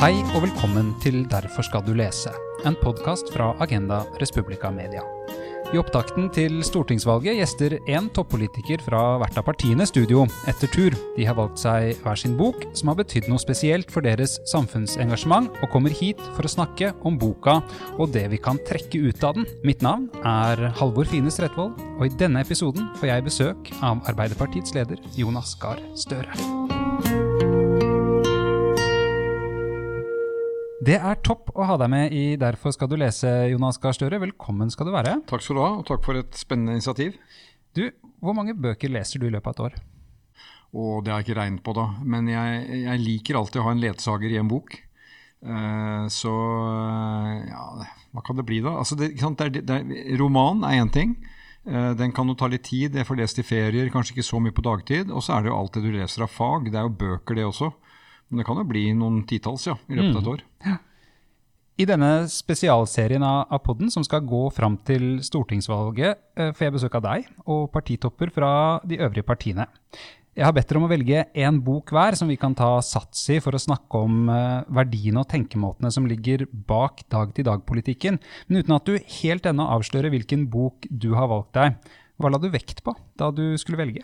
Hei og velkommen til Derfor skal du lese, en podkast fra Agenda Respublica Media. I opptakten til stortingsvalget gjester én toppolitiker fra hvert av partiene studio etter tur. De har valgt seg hver sin bok, som har betydd noe spesielt for deres samfunnsengasjement, og kommer hit for å snakke om boka og det vi kan trekke ut av den. Mitt navn er Halvor Fines Rettvold, og i denne episoden får jeg besøk av Arbeiderpartiets leder Jonas Gahr Støre. Det er topp å ha deg med i Derfor skal du lese, Jonas Gahr Støre. Velkommen skal du være. Takk skal du ha, og takk for et spennende initiativ. Du, Hvor mange bøker leser du i løpet av et år? Å, det har jeg ikke regnet på, da. Men jeg, jeg liker alltid å ha en ledsager i en bok. Uh, så ja, hva kan det bli, da? Altså, det, det er, det er, roman er én ting. Uh, den kan jo ta litt tid. Jeg får lest i ferier, kanskje ikke så mye på dagtid. Og så er det jo det du leser av fag. Det er jo bøker, det også. Men det kan jo bli noen titalls ja, i løpet av et mm. år. Ja. I denne spesialserien av podden som skal gå fram til stortingsvalget, eh, får jeg besøk av deg og partitopper fra de øvrige partiene. Jeg har bedt dere om å velge én bok hver som vi kan ta sats i for å snakke om eh, verdiene og tenkemåtene som ligger bak dag-til-dag-politikken, men uten at du helt ennå avslører hvilken bok du har valgt deg. Hva la du vekt på da du skulle velge?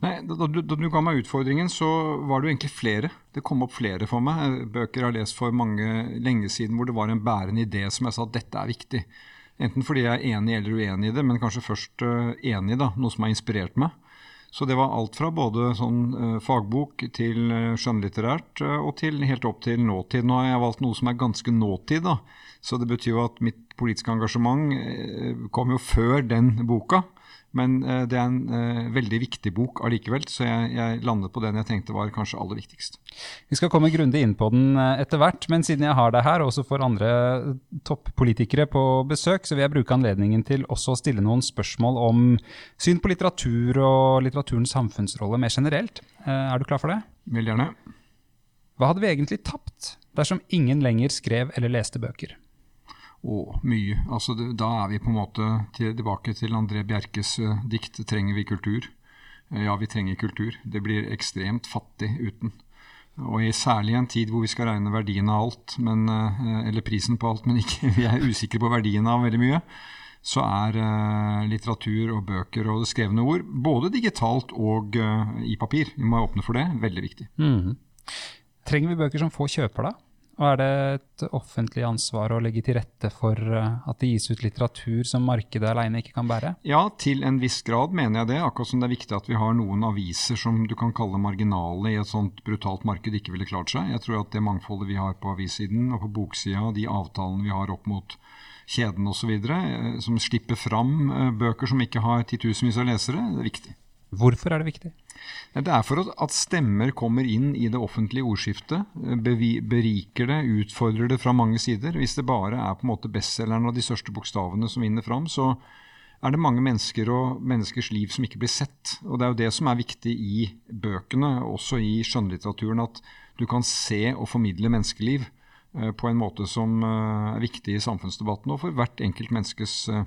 Nei, da, da, da, du ga meg utfordringen, så var det jo egentlig flere. Det kom opp flere for meg. Bøker jeg har lest for mange lenge siden hvor det var en bærende idé som jeg sa at dette er viktig. Enten fordi jeg er enig eller uenig i det, men kanskje først uh, enig, da, noe som har inspirert meg. Så det var alt fra både sånn uh, fagbok til skjønnlitterært og til helt opp til nåtid. Nå har jeg valgt noe som er ganske nåtid, da. Så det betyr jo at mitt politiske engasjement kom jo før den boka. Men uh, det er en uh, veldig viktig bok allikevel, så jeg, jeg, landet på den jeg tenkte var kanskje aller viktigst. Vi skal komme grundig inn på den uh, etter hvert, men siden jeg har deg her, og også for andre toppolitikere på besøk, så vil jeg bruke anledningen til også å stille noen spørsmål om syn på litteratur og litteraturens samfunnsrolle mer generelt. er du klar for det? Veldig gjerne. Hva hadde vi egentlig tapt dersom ingen lenger skrev eller leste bøker? Å, mye. Altså, det, da er vi på en måte til, tilbake til André Bjerkes uh, dikt 'Trenger vi kultur'? Uh, ja, vi trenger kultur. Det blir ekstremt fattig uten. Og i særlig en tid hvor vi skal regne verdien av alt, men, uh, eller prisen på alt, men ikke, vi er usikre på verdien av veldig mye, så er litteratur og bøker og det skrevne ord, både digitalt og i papir, vi må åpne for det, veldig viktig. Mm. Trenger vi bøker som få kjøper, da? Og er det et offentlig ansvar å legge til rette for eh, at det gis ut litteratur som markedet alene ikke kan bære? Ja, til en viss grad mener jeg det. Akkurat som det er viktig at vi har noen aviser som du kan kalle marginale i et sånt brutalt marked ikke ville klart seg. Jeg tror at det mangfoldet vi har på avissiden og på boksida, de avtalene vi har opp mot kjeden osv., eh, som slipper fram eh, bøker som ikke har titusenvis av lesere, det er viktig. Hvorfor er det viktig? Det er for at stemmer kommer inn i det offentlige ordskiftet. Beriker det, utfordrer det fra mange sider. Hvis det bare er på en måte bestselgeren av de største bokstavene som vinner fram, så er det mange mennesker og menneskers liv som ikke blir sett. Og Det er jo det som er viktig i bøkene, også i skjønnlitteraturen, at du kan se og formidle menneskeliv eh, på en måte som eh, er viktig i samfunnsdebatten og for hvert enkelt menneskes eh,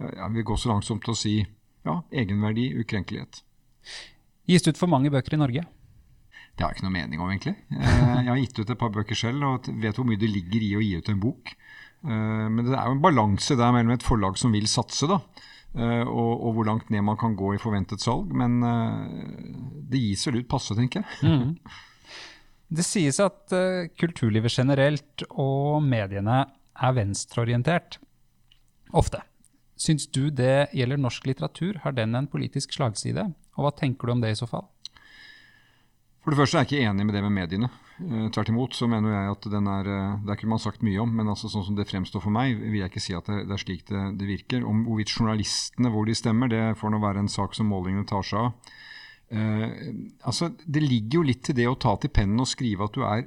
Jeg vil gå så langt som til å si ja, egenverdi, ukrenkelighet. Gis det ut for mange bøker i Norge? Det har jeg ikke noe mening om, egentlig. Eh, jeg har gitt ut et par bøker selv og vet hvor mye det ligger i å gi ut en bok. Eh, men det er jo en balanse der mellom et forlag som vil satse, da, eh, og, og hvor langt ned man kan gå i forventet salg. Men det gis vel ut passe, tenker jeg. Mm. Det sies at kulturlivet generelt og mediene er venstreorientert. Ofte. Syns du det gjelder norsk litteratur? Har den en politisk slagside? Og hva tenker du om det i så fall? For det første er jeg ikke enig med det med mediene. Eh, tvert imot så mener jeg at den er eh, Det er ikke man sagt mye om, men altså sånn som det fremstår for meg, vil jeg ikke si at det er slik det, det, virker. Om hvorvidt journalistene hvor de stemmer, det får nå være en sak som målingene tar seg av. Eh, altså, Det ligger jo litt til det å ta til pennen og skrive at du er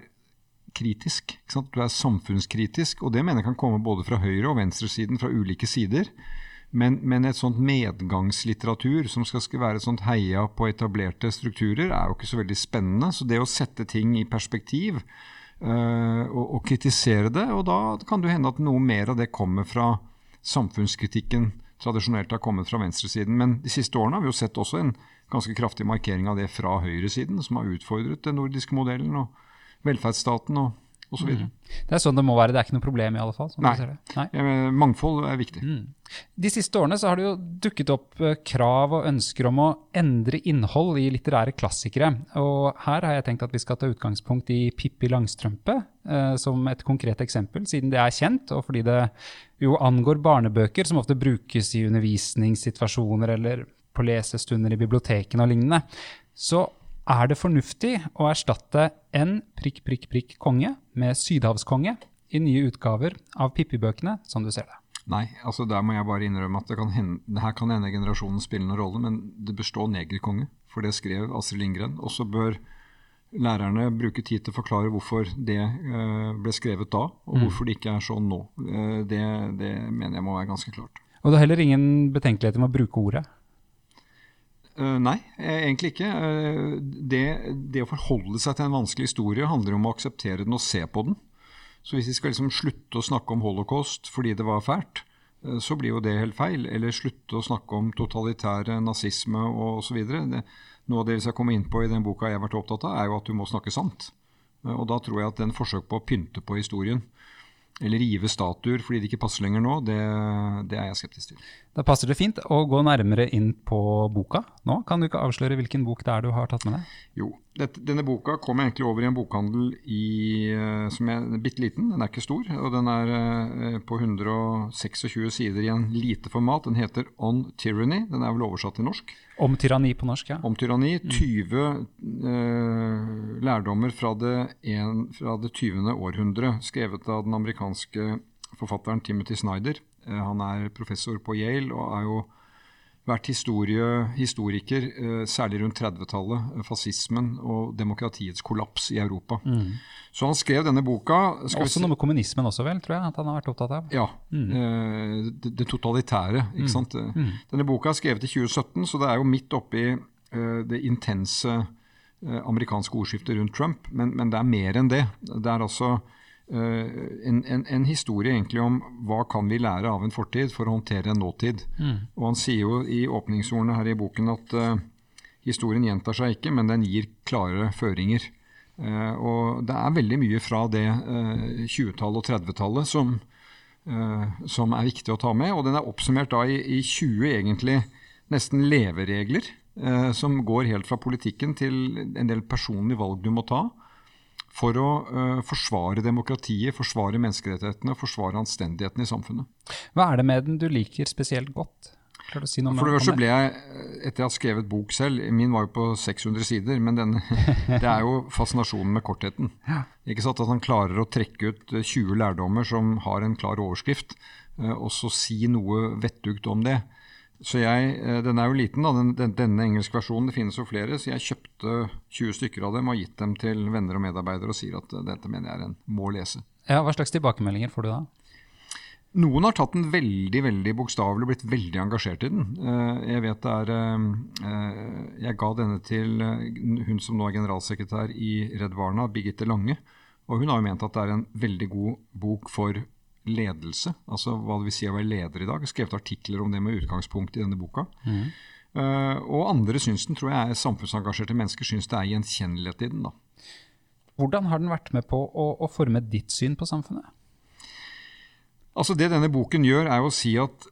kritisk. Du er samfunnskritisk, og det mener jeg kan komme både fra høyre- og venstresiden, fra ulike sider. Men, men, et sånt medgangslitteratur som skal være sånt heia på etablerte strukturer, er jo ikke så veldig spennende. Så det å sette ting i perspektiv øh, og, og, kritisere det, og da kan det hende at noe mer av det kommer fra samfunnskritikken tradisjonelt har kommet fra venstresiden. Men de siste årene har vi jo sett også en ganske kraftig markering av det fra høyresiden, som har utfordret den nordiske modellen og velferdsstaten og osv. Mm. Det er sånn det må være, det er ikke noe problem i alle fall? Nei. Nei. Mangfold er viktig. Mm. De siste årene så har det jo dukket opp eh, krav og ønsker om å endre innhold i litterære klassikere. Og her har jeg tenkt at vi skal ta utgangspunkt i Pippi Langstrømpe eh, som et konkret eksempel, siden det er kjent, og fordi det jo angår barnebøker som ofte brukes i undervisningssituasjoner eller på lesestunder i bibliotekene og lignende. Så er det fornuftig å erstatte en prikk, prikk, prikk konge med sydhavskonge i nye utgaver av Pippi-bøkene, som du ser det? Nei, altså der må jeg bare innrømme at det kan hende, her kan hende generasjonen spille noen rolle, men det bør stå negerkonge, for det skrev Astrid Lindgren. Og så bør lærerne bruke tid til å forklare hvorfor det uh, ble skrevet da, og mm. hvorfor det ikke er sånn nå. Uh, det, det mener jeg må være ganske klart. Og det er heller ingen betenkeligheter med å bruke ordet? Uh, nei, eh, egentlig ikke. Uh, det, det, å forholde seg til en vanskelig historie handler om å akseptere den og se på den. Så hvis vi skal liksom slutte å snakke om holocaust fordi det var fælt, så blir jo det helt feil. Eller slutte å snakke om totalitære nazisme osv. Noe av det vi skal komme inn på i den boka jeg har vært opptatt av, er jo at du må snakke sant. Og da tror jeg at den forsøk på å pynte på historien eller rive statuer fordi det ikke passer lenger nå, det, det, er jeg skeptisk til. Da passer det fint å gå nærmere inn på boka nå. Kan du ikke avsløre hvilken bok det er du har tatt med deg? Jo, dette, denne boka kom jeg egentlig over i en bokhandel i, eh, som er bitte liten. Den er ikke stor, og den er eh, på 126 sider i en lite format. Den heter On Tyranny. Den er vel oversatt til norsk? Om tyranni på norsk, ja. Om tyranni. 20 mm. eh, lærdommer fra det, en, fra det 20. århundre, skrevet av den amerikanske forfatteren Timothy Snyder. Eh, han er professor på Yale og er jo vært historie, historiker, eh, særlig rundt 30-tallet. Eh, fascismen og demokratiets kollaps i Europa. Mm. Så han skrev denne boka Også noe med kommunismen også, vel? tror jeg, at han har vært opptatt av. Ja. Mm. det, det, totalitære. ikke mm. sant? Mm. Denne boka er skrevet i 2017, så det er jo midt oppi det intense amerikanske ordskiftet rundt Trump. Men, men, det er mer enn det. Det er altså Eh, en, en, en, historie egentlig om hva kan vi lære av en fortid for å håndtere en nåtid. Mm. Og Han sier jo i åpningsordene her i boken at uh, historien gjentar seg ikke, men den gir klare føringer. Uh, og Det er veldig mye fra det uh, 20-tallet og 30-tallet som, som, er viktig å ta med. Og den er oppsummert da i, i 20 egentlig nesten leveregler, som går helt fra politikken til en del personlige valg du må ta for å uh, forsvare demokratiet, forsvare menneskerettighetene, forsvare anstendigheten i samfunnet. Hva er det med den du liker spesielt godt? Si for det første ble jeg, etter jeg har skrevet bok selv Min var jo på 600 sider, men den, det er jo fascinasjonen med kortheten. Ikke sant At han klarer å trekke ut 20 eh, lærdommer som har en klar overskrift, og så si noe vettugt om det. Så jeg, eh, Den er jo liten, da, den, den, denne engelske versjonen. Det finnes jo flere. Så jeg kjøpte 20 stykker av dem og gitt dem til venner og medarbeidere og sier at eh, dette mener jeg er en må lese. Ja, Hva slags tilbakemeldinger får du da? Noen har tatt den veldig veldig bokstavelig og blitt veldig engasjert i den. Eh, jeg vet det er Jeg ga denne til hun som nå er generalsekretær i Redd Barna, Birgitte Lange. Og hun har jo ment at det er en veldig god bok for ledelse, altså hva det vil si å være leder i dag. Skrevet artikler om det med utgangspunkt i denne boka. Mm. Uh, og andre syns den, tror jeg er samfunnsengasjerte mennesker, syns det er gjenkjennelighet i den. da. Hvordan har den vært med på å, å, forme ditt syn på samfunnet? Altså Det denne boken gjør, er å si at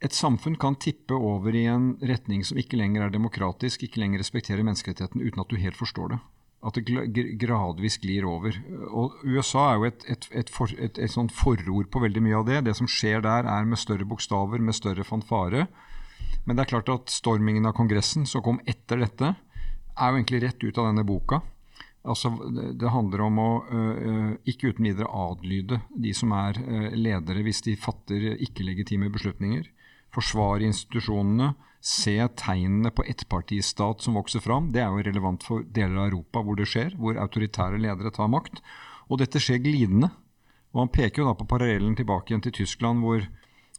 et samfunn kan tippe over i en retning som ikke lenger er demokratisk, ikke lenger respekterer menneskerettigheten, uten at du helt forstår det at det gradvis glir over. Og USA er jo et, et, et, for, et, sånt forord på veldig mye av det. Det som skjer der, er med større bokstaver, med større fanfare. Men det er klart at stormingen av Kongressen, som kom etter dette, er jo egentlig rett ut av denne boka. Altså, Det handler om å øh, ikke uten videre adlyde de som er øh, ledere hvis de fatter ikke-legitime beslutninger. Forsvare institusjonene se tegnene på ettpartistat som vokser fram. Det er jo relevant for deler av Europa hvor det skjer, hvor autoritære ledere tar makt. Og dette skjer glidende. Og Han peker jo da på parallellen tilbake igjen til Tyskland, hvor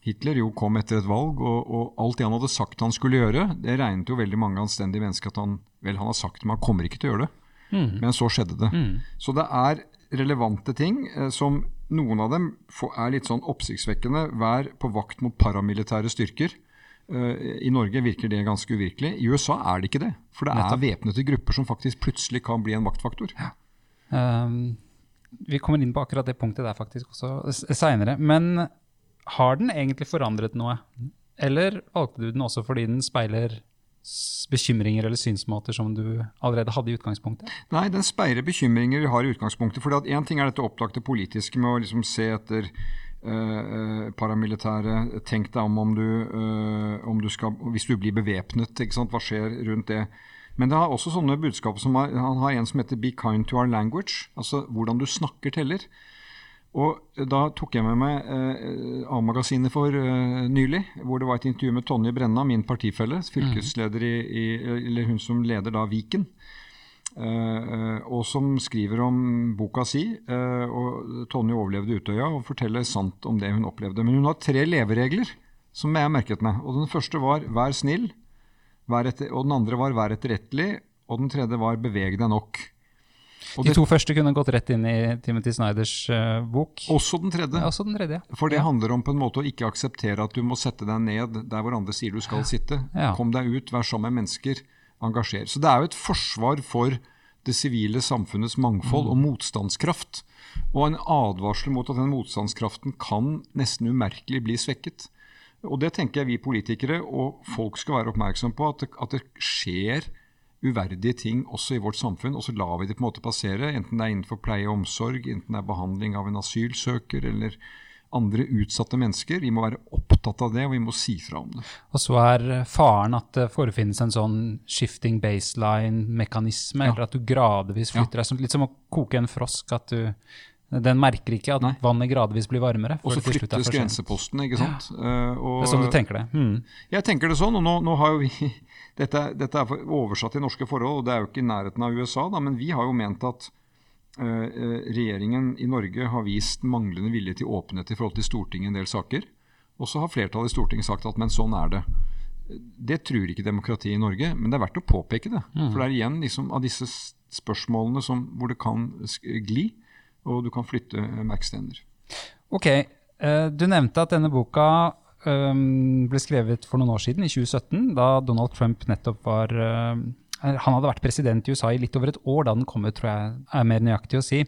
Hitler jo kom etter et valg, og, og, alt det han hadde sagt han skulle gjøre, det regnet jo veldig mange anstendige mennesker at han vel han har sagt, men han kommer ikke til å gjøre det. Mm. Men så skjedde det. Mm. Så det er relevante ting eh, som noen av dem er litt sånn oppsiktsvekkende. Vær på vakt mot paramilitære styrker. Eh, I Norge virker det ganske uvirkelig. I USA er det ikke det. For det er væpnede grupper som faktisk plutselig kan bli en maktfaktor. Ja. Um, vi kommer inn på akkurat det punktet der faktisk også seinere. Men har den egentlig forandret noe? Eller valgte du den også fordi den speiler bekymringer eller synsmåter som du allerede hadde i utgangspunktet? Nei, den speiler bekymringer vi har i utgangspunktet. For én ting er dette opplagte politiske med å liksom se etter paramilitære. Tenk deg om om du, uh, om du skal Hvis du blir bevæpnet, hva skjer rundt det? Men det har også sånne budskap som har, han har en som heter 'Be kind to our language'. Altså hvordan du snakker teller. Og Da tok jeg med meg eh, A-magasinet for eh, nylig, hvor det var et intervju med Tonje Brenna, min partifelle, fylkesleder i, i, eller hun som leder da Viken. Eh, og som skriver om boka si. Eh, og Tonje overlevde Utøya og forteller sant om det hun opplevde. Men hun har tre leveregler som jeg har merket meg. Og Den første var 'vær snill', vær etter, og den andre var 'vær etterrettelig', og den tredje var 'beveg deg nok'. Og de to første kunne gått rett inn i Timothy Snyders uh, bok. Også den tredje. Ja, også den tredje. For det handler om på en måte å ikke akseptere at du må sette deg ned der hvor andre sier du skal sitte. Ja. Kom deg ut, vær sammen med mennesker, engasjer. Så det er jo et forsvar for det sivile samfunnets mangfold mm. og motstandskraft. Og en advarsel mot at den motstandskraften kan nesten umerkelig bli svekket. Og det tenker jeg vi politikere og folk skal være oppmerksom på, at det, at det skjer uverdige ting også i vårt samfunn, og så lar vi det på en måte passere. Enten det er innenfor pleie og omsorg, enten det er behandling av en asylsøker eller andre utsatte mennesker. Vi må være opptatt av det, og vi må si fra om det. Og så er faren at det forefinnes en sånn shifting baseline-mekanisme, ja. eller at du gradvis flytter deg. Litt som å koke en frosk. at du den merker ikke at Nei. vannet gradvis blir varmere. Og så flyttes grensepostene, ikke sant. Ja. Uh, og, det er sånn du tenker det? Hmm. Jeg tenker det sånn, og nå, nå har jo vi dette, dette, er oversatt til norske forhold, og det er jo ikke i nærheten av USA, da, men vi har jo ment at regjeringen i Norge har vist manglende vilje til åpenhet i forhold til Stortinget i en del saker. Og så har flertallet i Stortinget sagt at men sånn er det. Det tror ikke demokratiet i Norge, men det er verdt å påpeke det. Mm. For det er igjen liksom, av disse spørsmålene som, hvor det kan gli, og du kan flytte merkestener. Ok, uh, Du nevnte at denne boka ble skrevet for noen år siden, i 2017, da Donald Trump nettopp var Han hadde vært president i USA i litt over et år da den kom ut, tror jeg er mer nøyaktig å si.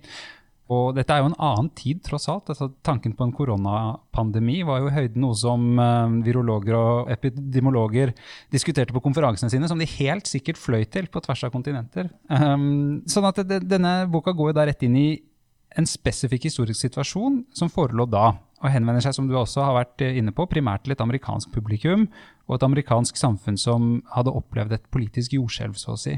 Og dette er jo en annen tid, tross alt. Altså, tanken på en koronapandemi var jo i høyden noe som uh, virologer og epidemiologer diskuterte på konferansene sine, som de helt sikkert fløy til på tvers av kontinenter. Um, sånn at det, denne boka går jo da rett inn i en spesifikk historisk situasjon som forelå da og henvender seg, som du også har vært inne på, primært til et amerikansk publikum og et amerikansk samfunn som hadde opplevd et politisk jordskjelv, så å si.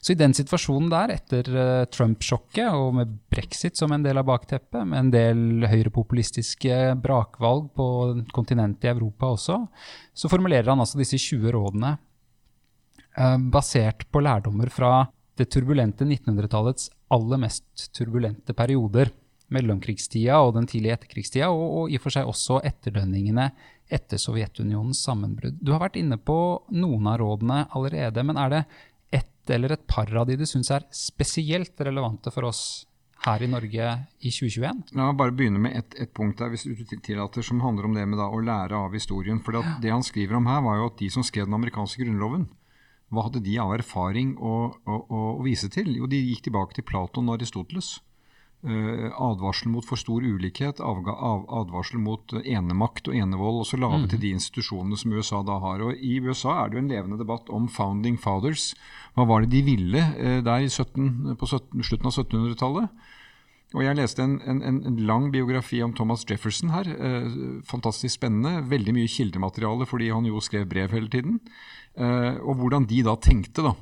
Så i den situasjonen der, etter uh, Trump-sjokket og med brexit som en del av bakteppet, med en del høyrepopulistiske brakvalg på kontinentet i Europa også, så formulerer han altså disse 20 rådene uh, basert på lærdommer fra det turbulente 1900-tallets aller mest turbulente perioder mellomkrigstida og den tidlige etterkrigstida, og, og, i og for seg også etterdønningene etter Sovjetunionens sammenbrudd. Du har vært inne på noen av rådene allerede, men er det ett eller et par av de du syns er spesielt relevante for oss her i Norge i 2021? La meg bare begynne med ett et punkt der, hvis du tillater, som handler om det med da, å lære av historien. For det, det han skriver om her, var jo at de som skrev den amerikanske grunnloven, hva hadde de av erfaring å, å, å, vise til? Jo, de gikk tilbake til Platon og Aristoteles. Uh, advarsel mot for stor ulikhet, advarsel mot enemakt og enevold, også lave mm. til de institusjonene som USA da har. Og I USA er det jo en levende debatt om founding fathers. Hva var det de ville uh, der 17, på 17, slutten av 1700-tallet? Og Jeg leste en, en, en, lang biografi om Thomas Jefferson her. Eh, fantastisk spennende. Veldig mye kildemateriale fordi han jo skrev brev hele tiden. og hvordan de da tenkte. da.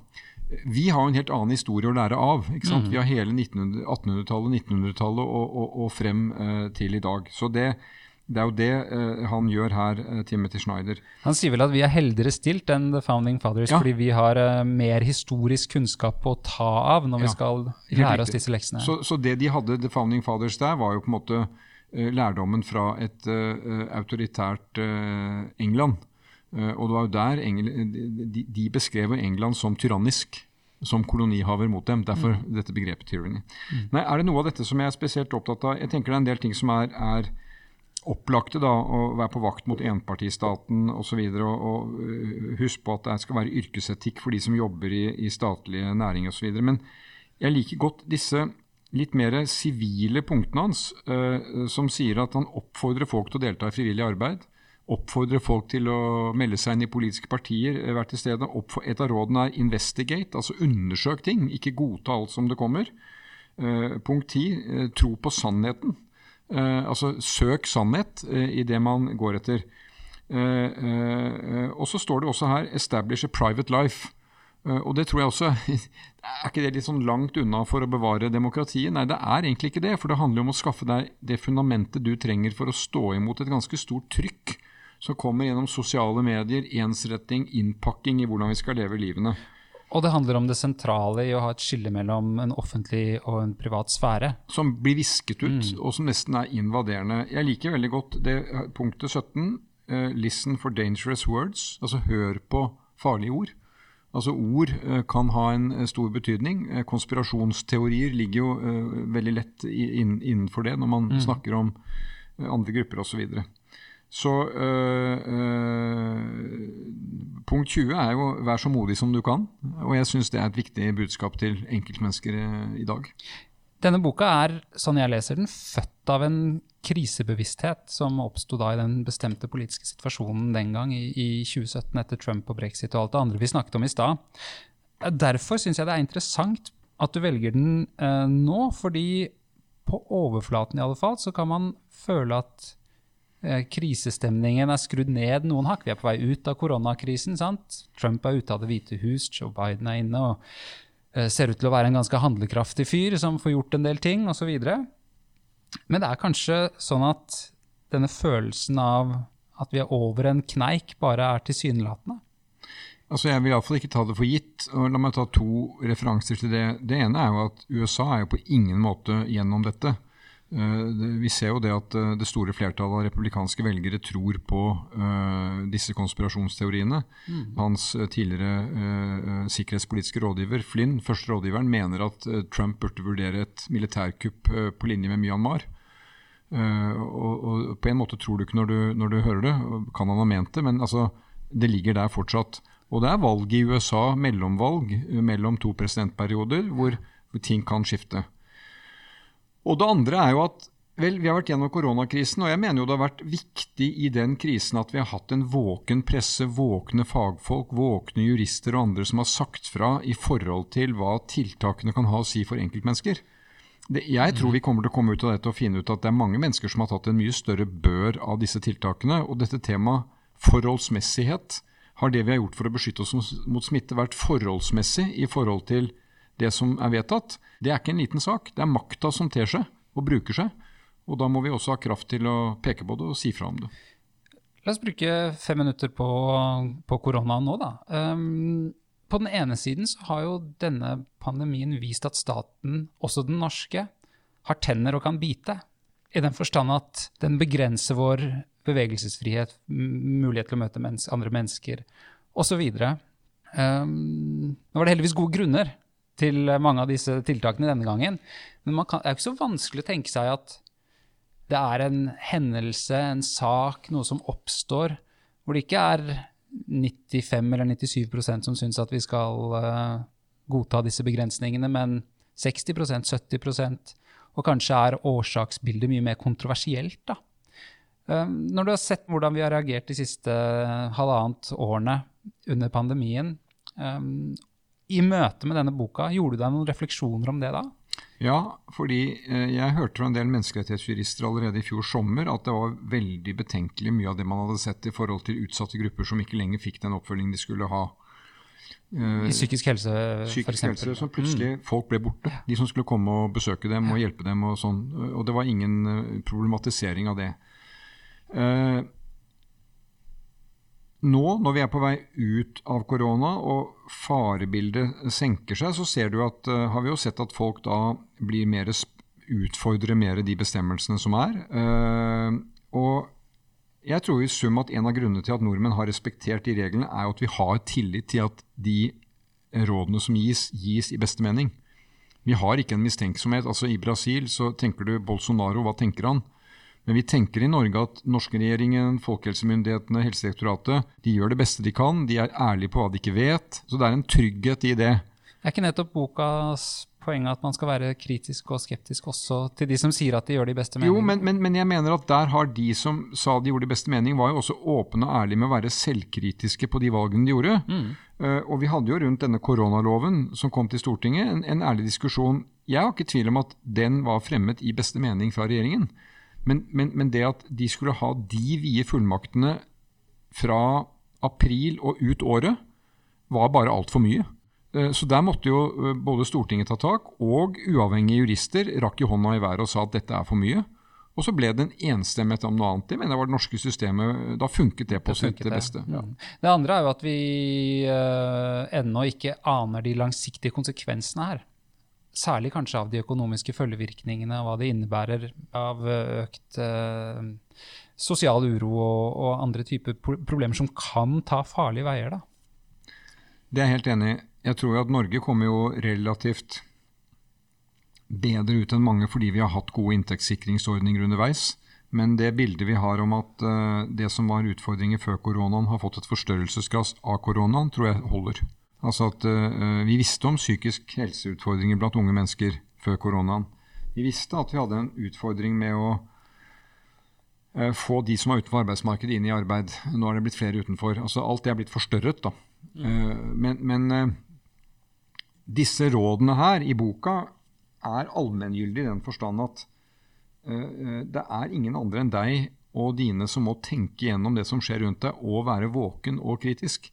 Vi har en helt annen historie å lære av. ikke Mm. Vi har hele 1800-tallet, 1900-tallet og, og, og, frem uh, til i dag. Så det, det er jo det uh, han gjør her, uh, Timothy Schneider. Han sier vel at vi er heldigere stilt enn The Founding Fathers, ja. fordi vi har mer historisk kunnskap å ta av når ja. vi skal lære oss disse leksene. Så, så, det de hadde, The Founding Fathers der, var jo på en måte lærdommen fra et autoritært England Eh, og det var jo der Engel, de, de beskrev England som tyrannisk, som kolonihaver mot dem. Derfor mm. dette begrepet tyranny. Mm. Nei, Er det noe av dette som jeg er spesielt opptatt av? Jeg tenker det er en del ting som er, er opplagte. da, Å være på vakt mot enpartistaten osv. Og, og, og uh, husk på at det skal være yrkesetikk for de som jobber i, i statlige næringer osv. Men jeg liker godt disse litt mer sivile punktene hans, uh, som sier at han oppfordrer folk til å delta i frivillig arbeid. Oppfordrer folk til å melde seg inn i politiske partier, uh, være til stede. Et av rådene er 'investigate', altså undersøk ting, ikke godta alt som det kommer. Uh, punkt ti, tro på sannheten. altså søk sannhet i det man går etter. og så står det også her 'establish a private life'. Eh, og det tror jeg også Er ikke det litt sånn langt unna for å bevare demokratiet? Nei, det er egentlig ikke det. For det handler om å skaffe deg det fundamentet du trenger for å stå imot et ganske stort trykk som kommer gjennom sosiale medier, ensretting, innpakking i hvordan vi skal leve livene. Og det handler om det sentrale i å ha et skille mellom en offentlig og en privat sfære. Som blir visket ut, mm. og som nesten er invaderende. Jeg liker veldig godt det punktet 17. Uh, eh, listen for dangerous words. Altså hør på farlige ord. Altså Ord uh, kan ha en eh, stor betydning. Eh, konspirasjonsteorier ligger jo veldig lett innenfor det når man mm. snakker om andre grupper osv. Så, øh, øh, punkt 20 er jo 'vær så modig som du kan'. Og jeg syns det er et viktig budskap til enkeltmennesker i dag. Denne boka er, sånn jeg leser den, født av en krisebevissthet som oppsto i den bestemte politiske situasjonen den gang, i, i 2017 etter Trump og brexit og alt det andre vi snakket om i stad. Derfor syns jeg det er interessant at du velger den eh, nå, fordi på overflaten i alle fall så kan man føle at eh, krisestemningen er skrudd ned noen hakk. Vi er på vei ut av koronakrisen. sant? Trump er ute av Det hvite hus, Joe Biden er inne. og Eh, ser ut til å være en ganske handlekraftig fyr som får gjort en del ting osv. Men det er kanskje sånn at denne følelsen av at vi er over en kneik, bare er tilsynelatende? Altså Jeg vil iallfall ikke ta det for gitt. og La meg ta to referanser til det. Det ene er jo at USA er jo på ingen måte gjennom dette. Eh, vi ser jo det at eh, det store flertallet av republikanske velgere tror på uh, disse konspirasjonsteoriene. Mm. Hans tidligere sikkerhetspolitiske rådgiver, Flynn, første rådgiveren, mener at Trump burde vurdere et militærkupp på linje med Myanmar. Og, og, På en måte tror du ikke når du, når du hører det, kan han ha ment det, men altså, det ligger der fortsatt. Og det er valg i USA, mellomvalg mellom to presidentperioder, hvor ting kan skifte. Og det andre er jo at vel, vi har vært gjennom koronakrisen, og jeg mener jo det har vært viktig i den krisen at vi har hatt en våken presse, våkne fagfolk, våkne jurister og andre som har sagt fra i forhold til hva tiltakene kan ha å si for enkeltmennesker. Det, jeg tror vi kommer til å komme ut av dette og finne ut at det er mange mennesker som har tatt en mye større bør av disse tiltakene. Og dette temaet forholdsmessighet, har det vi har gjort for å beskytte oss mot smitte, vært forholdsmessig i forhold til det som er vedtatt, det er ikke en liten sak. Det er makta som ter seg og bruker seg. Og da må vi også ha kraft til å peke på det og si fra om det. La oss bruke fem minutter på, på koronaen nå, da. Um, på den ene siden så har jo denne pandemien vist at staten, også den norske, har tenner og kan bite. I den forstand at den begrenser vår bevegelsesfrihet, mulighet til å møte mennes andre mennesker osv. Um, nå var det heldigvis gode grunner til mange av disse tiltakene denne gangen. Men kan, det er jo ikke så vanskelig å tenke seg at det er en hendelse, en sak, noe som oppstår, hvor det ikke er 95 eller 97% som syns at vi skal uh, godta disse begrensningene, men 60% 70% og kanskje er årsaksbildet mye mer kontroversielt. da. Um, når du har sett hvordan vi har reagert de siste halvannet årene under pandemien, um, i møte med denne boka, gjorde du deg noen refleksjoner om det da? Ja, fordi eh, jeg hørte fra en del menneskerettighetsjurister allerede i fjor sommer at det var veldig betenkelig mye av det man hadde sett i forhold til utsatte grupper som ikke lenger fikk den oppfølgingen de skulle ha. I psykisk helse, psykisk helse, så plutselig mm. folk ble borte. De som skulle komme og besøke dem og hjelpe dem. Og sånn. Og det var ingen eh, problematisering av det. Nå, når vi er på vei ut av korona og farebildet senker seg, så at, uh, har vi jo sett at folk da blir mer utfordrer mer de bestemmelsene som er. Uh, og jeg tror i sum at en av grunnene til at nordmenn har respektert de reglene, er at vi har tillit til at de rådene som gis, gis i beste mening. Vi har ikke en mistenksomhet. altså I Brasil så tenker du Bolsonaro, hva tenker han? Men vi tenker i Norge at norske regjeringen, folkehelsemyndighetene, Helsedirektoratet de gjør det beste de kan. De er ærlige på hva de ikke vet. Så det er en trygghet i det. Er ikke nettopp bokas poenget at man skal være kritisk og skeptisk også til de som sier at de gjør det i beste mening? Jo, men, men, men, jeg mener at der har de som sa de gjorde det i beste mening, var jo også åpne og ærlige med å være selvkritiske på de valgene de gjorde. Mm. Uh, og vi hadde jo rundt denne koronaloven som kom til Stortinget, en, en, ærlig diskusjon. Jeg har ikke tvil om at den var fremmet i beste mening fra regjeringen. Men, men det at de skulle ha de vide fullmaktene fra april og ut året, var bare altfor mye. Eh, så der måtte jo eh, både Stortinget ta tak, og uavhengige jurister rakk jo hånda i været og sa at dette er for mye. Og så ble det en enstemmighet om noe annet. Det mener jeg var det norske systemet. Da funket det på det sitt beste. Ja. Det andre er jo at vi uh, ennå ikke aner de langsiktige konsekvensene her. Særlig kanskje av de økonomiske følgevirkningene, og hva det innebærer av økt eh, sosial uro og, og, andre typer problemer som kan ta farlige veier. da. Det er jeg helt enig i. Jeg tror at Norge kommer jo relativt bedre ut enn mange fordi vi har hatt gode inntektssikringsordninger underveis. Men det bildet vi har om at uh, det som var utfordringer før koronaen, har fått et forstørrelsesglass av koronaen, tror jeg holder. Altså at uh, Vi visste om psykisk helseutfordringer blant unge mennesker før koronaen. Vi visste at vi hadde en utfordring med å uh, få de som er utenfor arbeidsmarkedet, inn i arbeid. Nå er det blitt flere utenfor. Altså Alt det er blitt forstørret. da. Mm. Men, men disse rådene her i boka er allmenngyldige i den forstand at uh, det er ingen andre enn deg og dine som må tenke gjennom det som skjer rundt deg, og være våken og kritisk.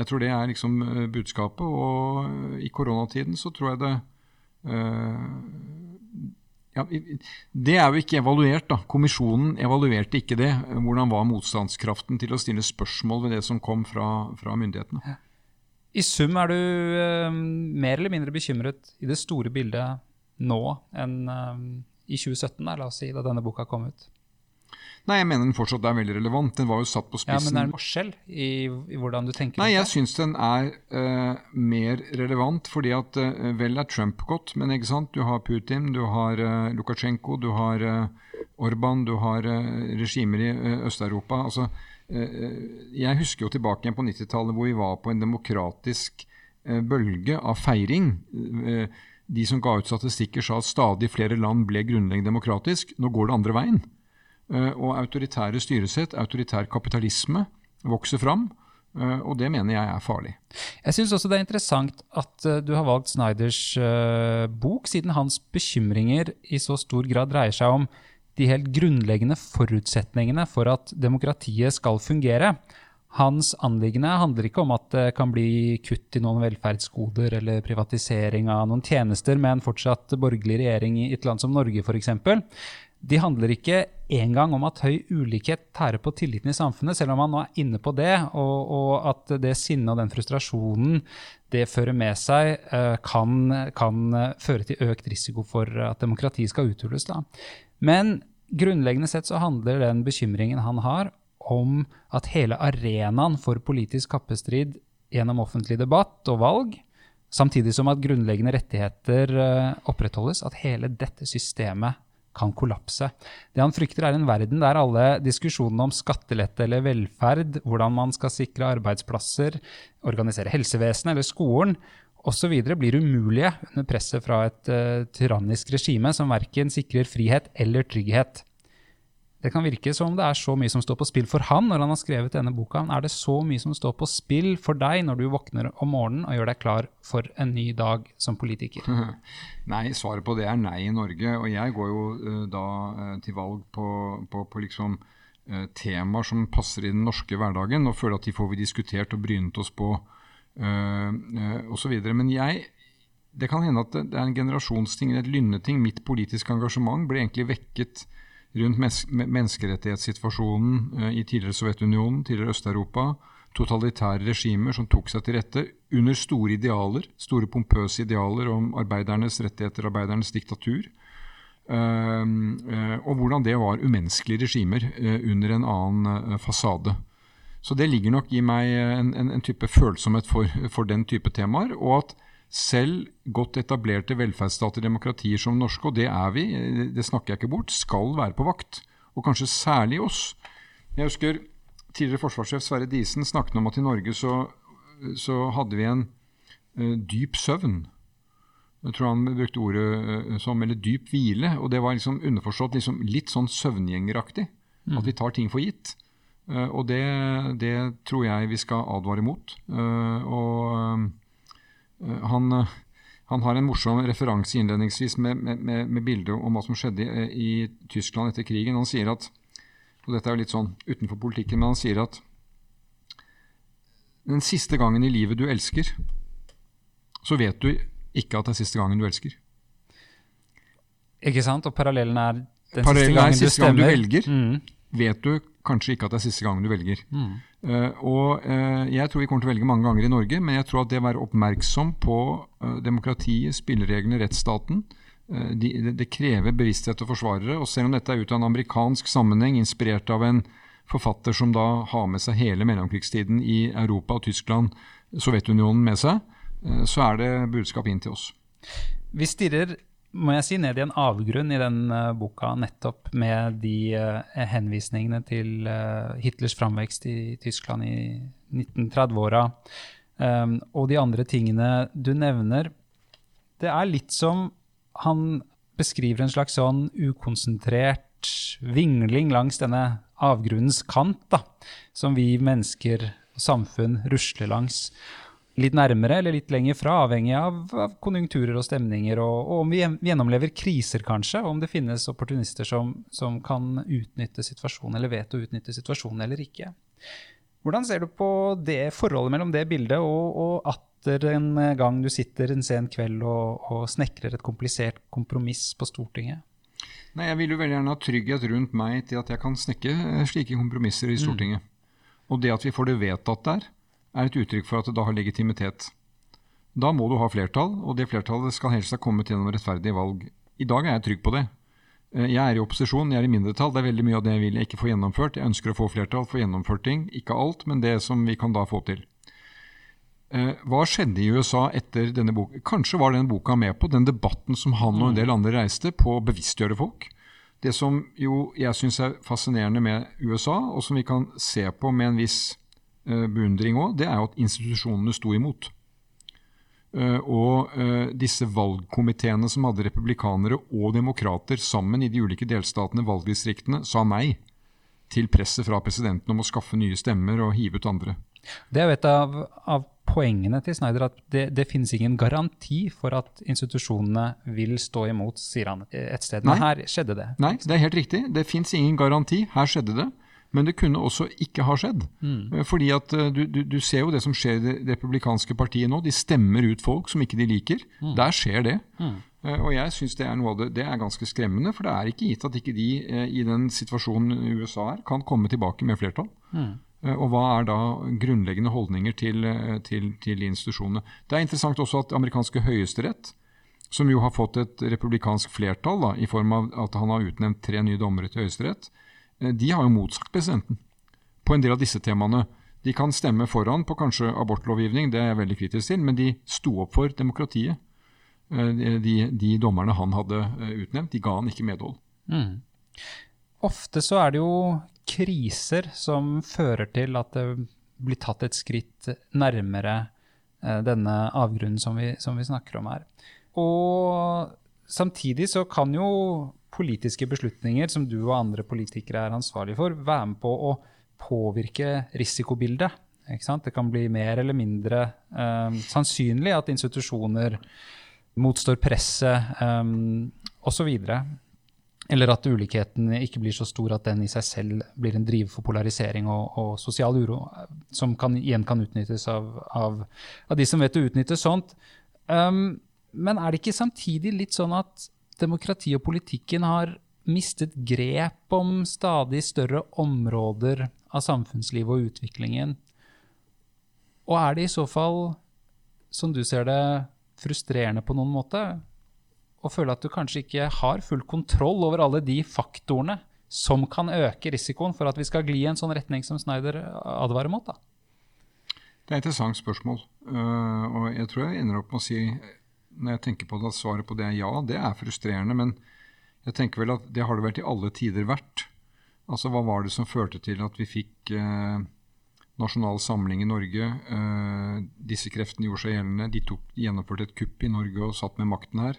Jeg tror det er liksom uh, budskapet. Og uh, i koronatiden så tror jeg det ja, Det er jo ikke evaluert, da. Kommisjonen evaluerte ikke det. Hvordan var motstandskraften til å stille spørsmål ved det som kom fra, fra myndighetene? I sum er du uh, mer eller mindre bekymret i det store bildet nå enn uh, i 2017, da, la oss si, da denne boka kom ut? Nei, jeg mener den fortsatt er veldig relevant. Den var jo satt på spissen. Ja, Men det er en forskjell i, i hvordan du tenker? Nei, jeg syns den er uh, mer relevant, fordi at uh, vel er Trump godt, men ikke sant? du har Putin, du har uh, Lukasjenko, du har Orban, du har regimer i Øst-Europa. altså jeg husker jo tilbake igjen på 90-tallet hvor vi var på en demokratisk bølge av feiring. De som ga ut statistikker sa at stadig flere land ble grunnleggende demokratisk. Nå går det andre veien. Og autoritære styresett, autoritær kapitalisme, vokser fram. Og det mener jeg er farlig. Jeg syns også det er interessant at du har valgt Snyders bok, siden hans bekymringer i så stor grad dreier seg om de helt grunnleggende forutsetningene for at demokratiet skal fungere. Hans anliggende handler ikke om at det kan bli kutt i noen velferdsgoder eller privatisering av noen tjenester med en fortsatt borgerlig regjering i et land som Norge f.eks. De handler ikke engang om at høy ulikhet tærer på tilliten i samfunnet, selv om man nå er inne på det, og, og at det sinnet og den frustrasjonen det fører med seg, eh, kan, kan føre til økt risiko for at demokratiet skal uthules. Men grunnleggende sett så handler den bekymringen han har, om at hele arenaen for politisk kappestrid gjennom offentlig debatt og valg, samtidig som at grunnleggende rettigheter eh, opprettholdes, at hele dette systemet kan kollapse. Det han frykter, er en verden der alle diskusjonene om skattelette eller velferd, hvordan man skal sikre arbeidsplasser, organisere helsevesenet eller skolen, osv. blir umulige under presset fra et uh, tyrannisk regime som verken sikrer frihet eller trygghet. Det kan virke som det er så mye som står på spill for han når han har skrevet denne boka. Er det så mye som står på spill for deg når du våkner om morgenen og gjør deg klar for en ny dag som politiker? Nei, svaret på det er nei i Norge. Og jeg går jo uh, da uh, til valg på, på, på liksom uh, temaer som passer i den norske hverdagen, og føler at de får vi diskutert og brynet oss på uh, osv. Men jeg, det kan hende at det er en generasjonsting, et lynneting. Mitt politiske engasjement ble egentlig vekket rundt menneskerettighetssituasjonen uh, i tidligere Sovjetunionen, tidligere Øst-Europa. Totalitære regimer som tok seg til rette under store idealer, store pompøse idealer om arbeidernes rettigheter, arbeidernes diktatur. Uh, uh, og hvordan det var umenneskelige regimer uh, under en annen fasade. Så det ligger nok i meg en, en, en type følsomhet for, for, den type temaer. Og at selv godt etablerte velferdsstater, demokratier som norske, og det er vi, det snakker jeg ikke bort, skal være på vakt. Og kanskje særlig oss. Jeg husker tidligere forsvarssjef Sverre Disen snakket om at i Norge så, så hadde vi en uh, dyp søvn. Jeg tror han brukte ordet som eller dyp hvile. Og det var liksom underforstått liksom litt sånn søvngjengeraktig. Mm. At vi tar ting for gitt. Og det, det, tror jeg vi skal advare mot. Og han, han har en morsom referanse innledningsvis med, med, med, bildet om hva som skjedde i, i, Tyskland etter krigen. Han sier at og dette er jo litt sånn utenfor politikken, men han sier at den siste gangen i livet du elsker, så vet du ikke at det er siste gangen du elsker. Ikke sant? Og parallellen er den parallellen siste gangen er siste du gang du velger. Mm. Vet du kanskje ikke at det er siste gangen du velger. Mm. Uh, og uh, Jeg tror vi kommer til å velge mange ganger i Norge, men jeg tror at det å være oppmerksom på uh, demokratiet, spillereglene, rettsstaten, de, det, det, krever bevissthet og forsvarere. Og selv om dette er ut av en amerikansk sammenheng, inspirert av en forfatter som da har med seg hele mellomkrigstiden i Europa og Tyskland, Sovjetunionen med seg, så er det budskap inn til oss. Vi stirrer må jeg si, ned i en avgrunn i den uh, boka, nettopp med de uh, henvisningene til uh, Hitlers framvekst i Tyskland i 1930-åra, um, og de andre tingene du nevner. Det er litt som han beskriver en slags sånn ukonsentrert vingling langs denne avgrunnens kant, da, som vi mennesker og samfunn rusler langs litt nærmere eller litt lenger fra, avhengig av, av konjunkturer og stemninger, og, og, om vi gjennomlever kriser, kanskje, og om det finnes opportunister som, som, kan utnytte situasjonen, eller vet å utnytte situasjonen eller ikke. Hvordan ser du på det forholdet mellom det bildet og, og atter en gang du sitter en sen kveld og, og snekrer et komplisert kompromiss på Stortinget? Nei, Jeg vil jo veldig gjerne ha trygghet rundt meg til at jeg kan snekke slike kompromisser i Stortinget. Mm. Og det at vi får det vedtatt der, er et uttrykk for at det da har legitimitet. Da må du ha flertall, og det flertallet skal helst ha kommet gjennom rettferdige valg. I dag er jeg trygg på det. Jeg er i opposisjon, jeg er i mindretall. Det er veldig mye av det jeg vil jeg ikke få gjennomført. Jeg ønsker å få flertall, få gjennomført ting. Ikke alt, men det som vi kan da få til. Hva skjedde i USA etter denne boka? Kanskje var den boka med på den debatten som han og en del andre reiste, på å bevisstgjøre folk. Det som jo jeg syns er fascinerende med USA, og som vi kan se på med en viss beundring òg, det er jo at institusjonene sto imot. Og disse valgkomiteene som hadde republikanere og demokrater sammen i de ulike delstatene, valgdistriktene, sa nei til presset fra presidenten om å skaffe nye stemmer og hive ut andre. Det er jo et av, av poengene til Snyder at det, det, finnes ingen garanti for at institusjonene vil stå imot, sier han et sted. Men Nei. her skjedde det. Nei, det er helt riktig. Det fins ingen garanti. Her skjedde det. Men det kunne også ikke ha skjedd. Mm. Fordi at du, du, du, ser jo det som skjer i det republikanske partiet nå. De stemmer ut folk som ikke de liker. Mm. Der skjer det. Mm. Og jeg syns det det, det er ganske skremmende. For det er ikke gitt at ikke de i den situasjonen USA er, kan komme tilbake med flertall. Og hva er da grunnleggende holdninger til, til, til institusjonene. Det er interessant også at amerikanske høyesterett, som jo har fått et republikansk flertall da, i form av at han har utnevnt tre nye dommere til høyesterett, de har jo motsagt presidenten på en del av disse temaene. De kan stemme foran på kanskje abortlovgivning, det er jeg veldig kritisk til, men de sto opp for demokratiet. De, de dommerne han hadde utnevnt, de ga han ikke medhold. Mm. Ofte så er det jo kriser som fører til at det blir tatt et skritt nærmere denne avgrunnen som vi, som vi snakker om her. Og samtidig så kan jo politiske beslutninger som du og andre politikere er ansvarlig for, være med på å påvirke risikobildet. Det kan bli mer eller mindre eh, sannsynlig at institusjoner motstår presset eh, osv. Eller at ulikheten ikke blir så stor at den i seg selv blir en driver for polarisering og, og sosial uro, som kan, igjen kan utnyttes av, av, av, de som vet å utnytte sånt. Um, men er det ikke samtidig litt sånn at demokrati og politikken har mistet grep om stadig større områder av samfunnslivet og utviklingen? Og er det i så fall, som du ser det, frustrerende på noen måte? Å føle at du kanskje ikke har full kontroll over alle de faktorene som kan øke risikoen for at vi skal gli i en sånn retning som Snyder advarer mot? da? Det er et interessant spørsmål. Uh, og jeg tror jeg ender opp med å si når jeg tenker på det, at svaret på det er ja, det er frustrerende. Men jeg tenker vel at det har det vært i alle tider vært. Altså hva var det som førte til at vi fikk eh, nasjonal samling i Norge. Eh, disse kreftene gjorde seg gjeldende. De tok, gjennomførte et kupp i Norge og satt med makten her.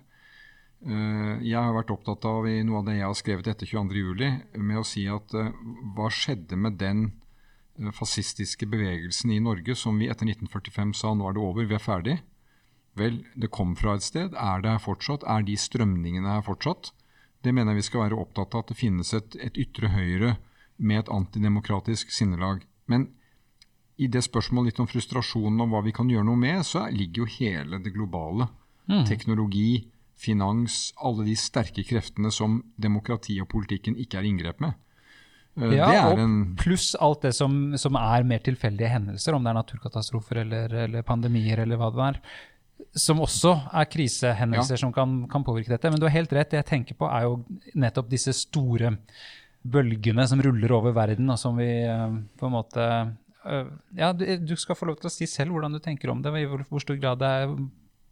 Eh, jeg har vært opptatt av i noe av det jeg har skrevet etter 22.07, med å si at eh, hva skjedde med den eh, fascistiske bevegelsen i Norge som vi etter 1945 sa nå er det over, vi er ferdig? Vel, det kom fra et sted. Er det her fortsatt? Er de strømningene her fortsatt? Det mener jeg vi skal være opptatt av, at det finnes et, et ytre høyre med et antidemokratisk sinnelag. Men i det spørsmålet litt om frustrasjonen og hva vi kan gjøre noe med, så ligger jo hele det globale. Mm. Teknologi, finans, alle de sterke kreftene som demokrati og politikken ikke er inngrep med. Uh, ja, og en... pluss alt det som, som, er mer tilfeldige hendelser, om det er naturkatastrofer eller, eller pandemier eller hva det er. Som også er krisehendelser ja. som kan, kan, påvirke dette. Men du har helt rett. Det jeg tenker på, er jo nettopp disse store bølgene som ruller over verden, og som vi uh, på en måte uh, Ja, du, skal få lov til å si selv hvordan du tenker om det. I hvor, stor grad det er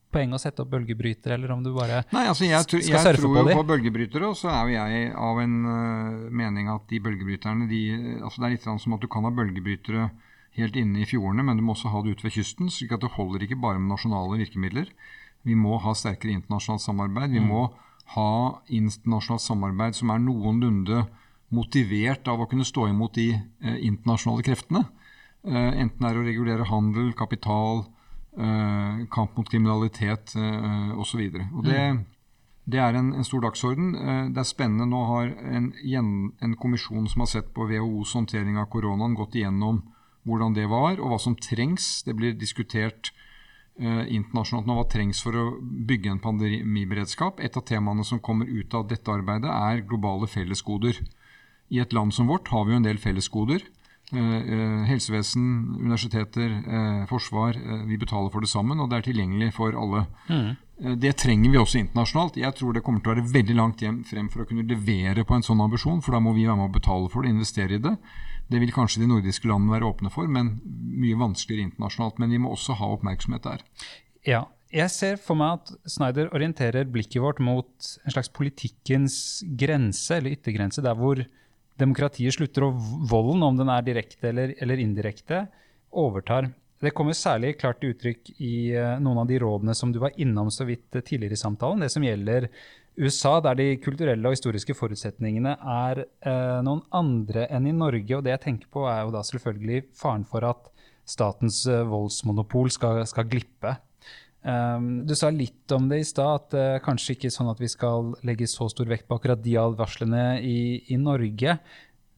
poeng å sette opp bølgebrytere, eller om du bare Nei, altså jeg, tro, skal surfe på dem? Jeg tror jo på bølgebrytere, og så er jo jeg av en uh, mening at de bølgebryterne de, altså Det er litt sånn som at du kan ha bølgebrytere helt inne i fjordene, men du må også ha det ute ved kysten. slik at det holder ikke bare med nasjonale virkemidler. Vi må ha sterkere internasjonalt samarbeid. Vi mm. må ha internasjonalt samarbeid som er noenlunde motivert av å kunne stå imot de eh, internasjonale kreftene. Eh, enten det er å regulere handel, kapital, eh, kamp mot kriminalitet eh, osv. Det, mm. det er en, en, stor dagsorden. Eh, det er spennende. Nå har en, en kommisjon som har sett på WHOs håndtering av koronaen, gått igjennom hvordan det var, og hva som trengs. Det blir diskutert eh, internasjonalt nå hva trengs for å bygge en pandemiberedskap. Et av temaene som kommer ut av dette arbeidet, er globale fellesgoder. I et land som vårt har vi jo en del fellesgoder. Eh, eh, helsevesen, universiteter, eh, forsvar. Eh, vi betaler for det sammen, og det er tilgjengelig for alle. Mm. Eh, det trenger vi også internasjonalt. Jeg tror det kommer til å være veldig langt hjem frem for å kunne levere på en sånn ambisjon, for da må vi være med å betale for det, investere i det. Det vil kanskje de nordiske landene være åpne for, men mye vanskeligere internasjonalt. Men vi må også ha oppmerksomhet der. Ja, jeg ser for meg at Snyder orienterer blikket vårt mot en slags politikkens grense, eller yttergrense, der hvor demokratiet slutter, og volden, om den er direkte eller, eller indirekte, overtar. Det kommer særlig klart til uttrykk i uh, noen av de rådene som du var innom så vidt uh, tidligere i samtalen. Det som gjelder USA, der de kulturelle og historiske forutsetningene er eh, noen andre enn i Norge. Og det jeg tenker på, er jo da selvfølgelig faren for at statens voldsmonopol skal, skal glippe. Um, du sa litt om det i stad, at uh, kanskje ikke sånn at vi skal legge så stor vekt på akkurat de advarslene i, i, Norge.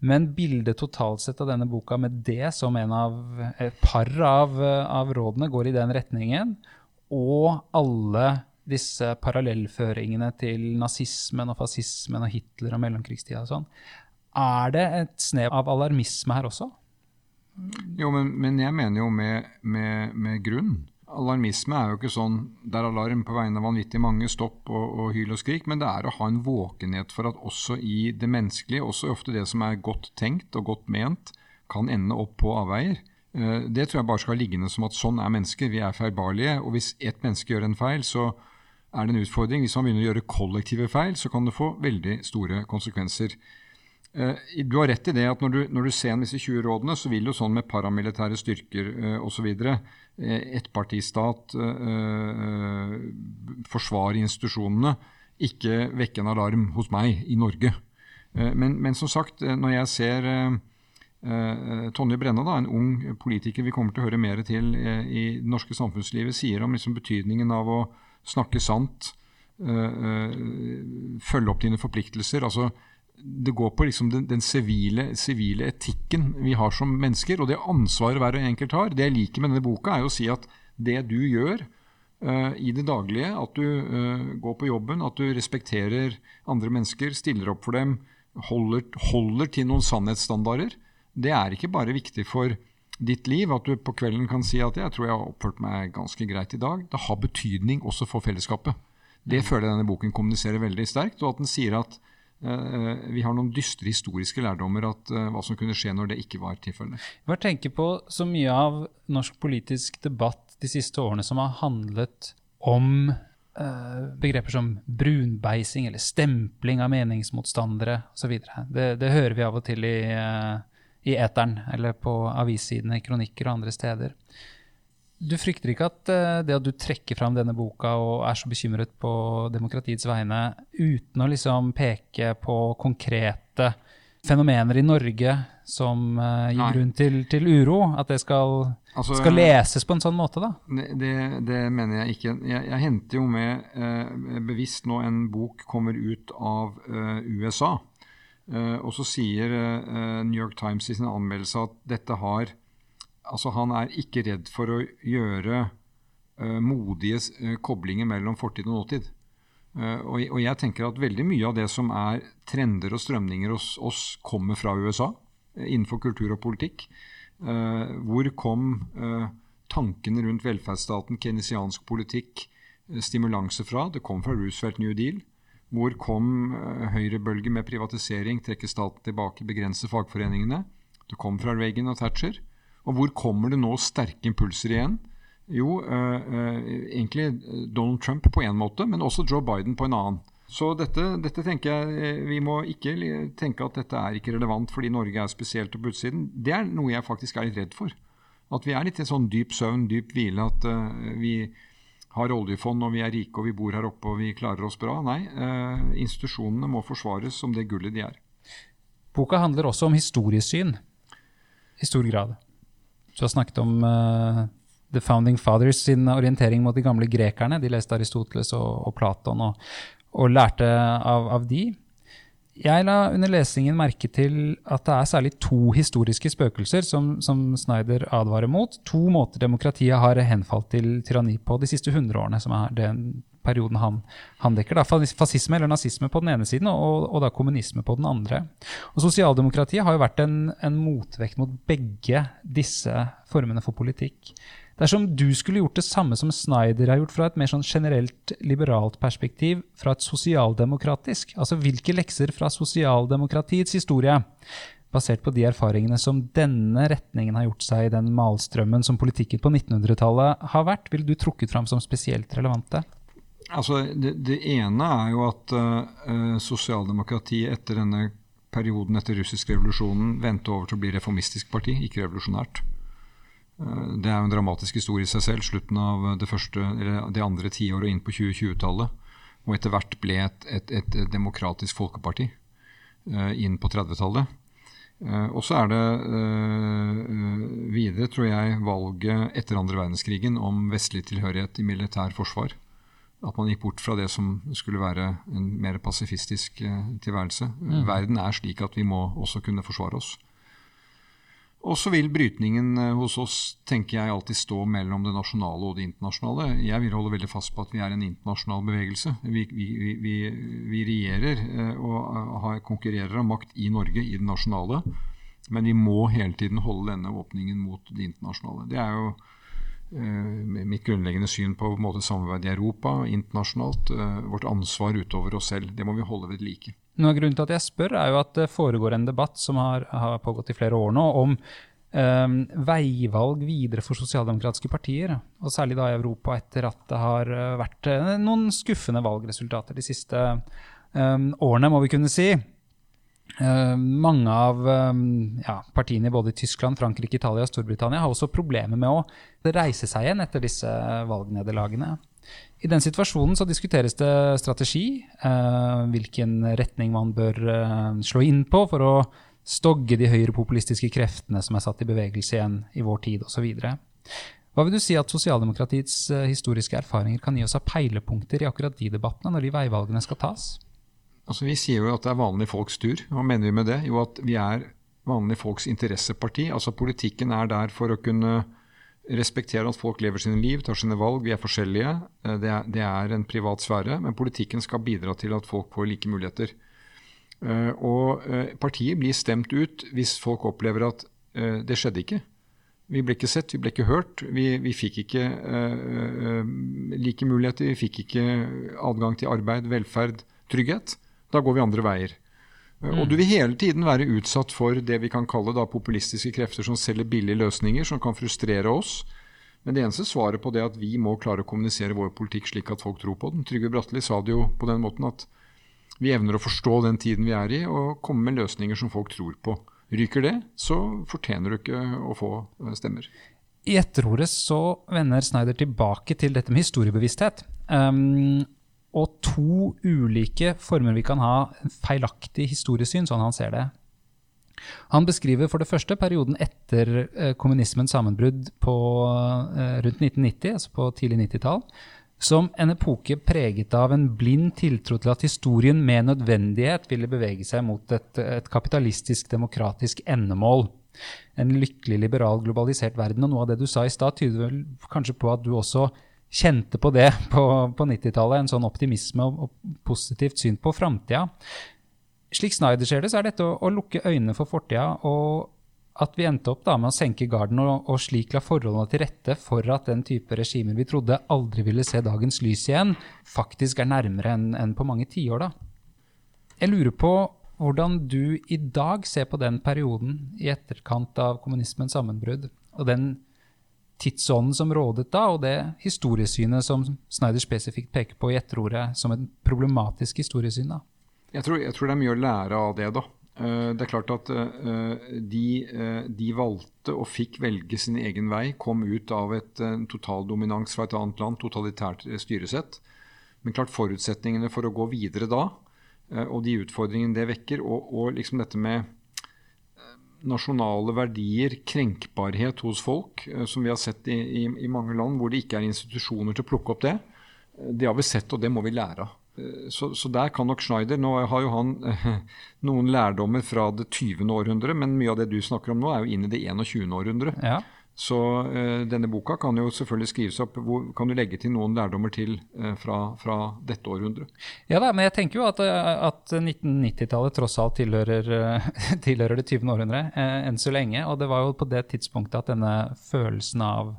Men bildet totalt sett av denne boka med det som en av et par av, av rådene går i den retningen, og alle disse parallellføringene til nazismen og fascismen og Hitler og mellomkrigstida og sånn, er det et snev av alarmisme her også? Jo, men, men jeg mener jo med, med, med grunn Alarmisme er jo ikke sånn det er alarm på vegne av vanvittig mange, stopp og, og hyl og skrik, men det er å ha en våkenhet for at også i det menneskelige, også ofte det som er godt tenkt og godt ment, kan ende opp på avveier. Eh, det tror jeg bare skal liggende som at sånn er mennesker. Vi er feilbarlige. Og hvis ett menneske gjør en feil, så er det en utfordring. Hvis man begynner å gjøre kollektive feil, så kan det få veldig store konsekvenser. Eh, du har rett i det at når du, når du ser disse 20 rådene, så vil jo sånn med paramilitære styrker uh, osv. Eh, ettpartistat, forsvare institusjonene, ikke vekke en alarm hos meg i Norge. Men, men, som sagt, når jeg ser Tonje Brenna, da, en ung politiker vi kommer til å høre mer til i det norske samfunnslivet, sier om liksom betydningen av å snakke sant, følge opp dine forpliktelser. altså det går på liksom den, sivile, etikken vi har som mennesker, og det ansvaret hver enkelt har. Det jeg liker med denne boka, er å si at det du gjør uh, i det daglige, at du uh, går på jobben, at du respekterer andre mennesker, stiller opp for dem, holder, holder til noen sannhetsstandarder, det er ikke bare viktig for ditt liv, at du på kvelden kan si at 'jeg tror jeg har oppført meg ganske greit i dag'. Det har betydning også for fellesskapet. Det mm. føler jeg denne boken kommuniserer veldig sterkt, og at den sier at uh, vi har noen dystre historiske lærdommer at uh, hva som kunne skje når det ikke var tilfellet. Hva tenker på så mye av norsk politisk debatt de siste årene som har handlet om uh, begreper som brunbeising eller stempling av meningsmotstandere osv. Det, det hører vi av og til i, i eteren eller på avissidene, kronikker og andre steder. Du frykter ikke at uh, det at du trekker fram denne boka og er så bekymret på demokratiets vegne, uten å liksom peke på konkrete fenomener i Norge som uh, gir Nei. grunn til, til, uro, at det skal, altså, skal, leses på en sånn måte, da? Det, det mener jeg ikke. Jeg, jeg henter jo med eh, bevisst nå en bok kommer ut av USA. Og så sier New York Times i sin anmeldelse at dette har altså Han er ikke redd for å gjøre uh, modige koblinger mellom fortid og nåtid. Og, jeg tenker at veldig mye av det som er trender og strømninger hos oss, kommer fra USA innenfor kultur og politikk. hvor kom tankene rundt velferdsstaten, keynesiansk politikk, stimulanse fra? Det kom fra Roosevelt New Deal. Hvor kom høyrebølge med privatisering, trekke staten tilbake, begrense fagforeningene? Det kom fra Reagan og Thatcher. Og hvor kommer det nå sterke impulser igjen? Jo, uh, uh, egentlig Donald Trump på en måte, men også Joe Biden på en annen. Så dette, dette, tenker jeg Vi må ikke tenke at dette er ikke relevant fordi Norge er spesielt på utsiden. Det er noe jeg faktisk er litt redd for. At vi er litt i sånn dyp søvn, dyp hvile. At vi har oljefond og vi er rike og vi bor her oppe og vi klarer oss bra. Nei, institusjonene må forsvares som det gullet de er. Boka handler også om historiesyn i stor grad. Du har snakket om uh, The Founding Fathers sin orientering mot de gamle grekerne. De leste Aristoteles og, og Platon og, og lærte av, av, de. Jeg la under lesingen merke til at det er særlig to historiske spøkelser som, som Snyder advarer mot. To måter demokratiet har henfalt til tyranni på de siste hundre årene, som er den perioden han, han dekker. Da. Fascisme eller nazisme på den ene siden, og, og da kommunisme på den andre. Og Sosialdemokratiet har jo vært en, en, motvekt mot begge disse formene for politikk. Dersom du skulle gjort det samme som Snyder har gjort fra et mer sånn generelt liberalt perspektiv, fra et sosialdemokratisk, altså hvilke lekser fra sosialdemokratiets historie basert på de erfaringene som denne retningen har gjort seg i den malstrømmen som politikken på 1900-tallet har vært, ville du trukket fram som spesielt relevante? Altså, det, det, ene er jo at uh, sosialdemokratiet etter denne perioden etter russisk revolusjonen vendte over til å bli reformistisk parti, ikke revolusjonært. Det er jo en dramatisk historie i seg selv. Slutten av det, første, eller det andre tiåret og inn på 2020-tallet. Og etter hvert ble et, et, et demokratisk folkeparti uh, inn på 30-tallet. og så er det videre, tror jeg, valget etter andre verdenskrigen om vestlig tilhørighet i militær forsvar at man gikk bort fra det som skulle være en mer pasifistisk eh, tilværelse. Mm. Verden er slik at vi må også kunne forsvare oss. Og så vil brytningen eh, hos oss tenker jeg, alltid stå mellom det nasjonale og det internasjonale. Jeg vil holde veldig fast på at vi er en internasjonal bevegelse. Vi, vi, vi, vi regjerer eh, og har, konkurrerer om makt i Norge, i det nasjonale. Men vi må hele tiden holde denne åpningen mot det internasjonale. Det er jo Eh, mitt grunnleggende syn på, på måte, samarbeid i Europa, internasjonalt. Eh, vårt ansvar utover oss selv. Det må vi holde ved like. Noe av grunnen til at jeg spør, er jo at det foregår en debatt som har, har pågått i flere år nå, om um, veivalg videre for sosialdemokratiske partier. Og særlig da i Europa, etter at det har vært noen skuffende valgresultater de siste um, årene, må vi kunne si. Uh, mange av um, ja, partiene både i Tyskland, Frankrike, Italia og Storbritannia har også problemer med å reise seg igjen etter disse valgnederlagene. I den situasjonen så diskuteres det strategi, eh, hvilken retning man bør eh, slå inn på for å stogge de høyrepopulistiske kreftene som er satt i bevegelse igjen i vår tid osv. Hva vil du si at sosialdemokratiets historiske erfaringer kan gi oss av peilepunkter i akkurat de debattene, når de veivalgene skal tas? Altså, vi sier jo at det er vanlige folks tur. Hva mener vi med det? Jo, at vi er vanlige folks interesseparti. Altså Politikken er der for å kunne respektere at folk lever sine liv, tar sine valg. Vi er forskjellige. Eh, det er, en privat sfære. Men politikken skal bidra til at folk får like muligheter. Uh, og uh, partiet blir stemt ut hvis folk opplever at det skjedde ikke. Vi ble ikke sett, vi ble ikke hørt. Vi, vi fikk ikke like muligheter. Vi fikk ikke adgang til arbeid, velferd, trygghet. Da går vi andre veier. Mm. Og du vil hele tiden være utsatt for det vi kan kalle da populistiske krefter som selger billige løsninger, som kan frustrere oss. Men det eneste svaret på det er at vi må klare å kommunisere vår politikk slik at folk tror på den. Trygve Bratteli sa det jo på den måten at vi evner å forstå den tiden vi er i, og komme med løsninger som folk tror på. Ryker det, så fortjener du ikke å få stemmer. I etterordet så vender Snyder tilbake til dette med historiebevissthet. Um, og to ulike former vi kan ha feilaktig historiesyn, sånn han ser det. Han beskriver for det første perioden etter eh, kommunismens sammenbrudd på, eh, rundt 1990, altså på tidlig 90-tall, som en epoke preget av en blind tiltro til at historien med nødvendighet ville bevege seg mot et, et kapitalistisk, demokratisk endemål. En lykkelig, liberal, globalisert verden. Og noe av det du sa i stad, tyder vel kanskje på at du også kjente på det på, på 90-tallet. En sånn optimisme og, og positivt syn på framtida. Slik Snyder ser det, så er dette å, å lukke øynene for fortida og at vi endte opp da med å senke garden og, og, slik la forholdene til rette for at den type regimer vi trodde aldri ville se dagens lys igjen, faktisk er nærmere enn en på mange tiår. da. Jeg lurer på hvordan du i dag ser på den perioden i etterkant av kommunismens sammenbrudd, og den tidsånden som rådet da, og det historiesynet som Snyder spesifikt peker på i etterordet som et problematisk historiesyn. da. Jeg tror, jeg tror det er mye å lære av det, da. Eh, det er klart at eh, de, eh, de, valgte og fikk velge sin egen vei, kom ut av et totaldominans fra et annet land, totalitært styresett. Men klart forutsetningene for å gå videre da, og de utfordringene det vekker, og, og liksom dette med nasjonale verdier, krenkbarhet hos folk, som vi har sett i, i, i mange land hvor det ikke er institusjoner til å plukke opp det, det har vi sett, og det må vi lære av. Eh, så, så, der kan nok Schneider Nå har jo han eh, noen lærdommer fra det 20. århundret, men mye av det du snakker om nå, er jo inn i det 21. århundret. Ja. Så eh, denne boka kan jo selvfølgelig skrives opp. Hvor, kan du legge til noen lærdommer til eh, fra, fra, dette århundret? Ja da, men jeg tenker jo at, eh, at 1990-tallet tross alt tilhører, tilhører, det 20. århundret eh, enn så lenge. Og det var jo på det tidspunktet at denne følelsen av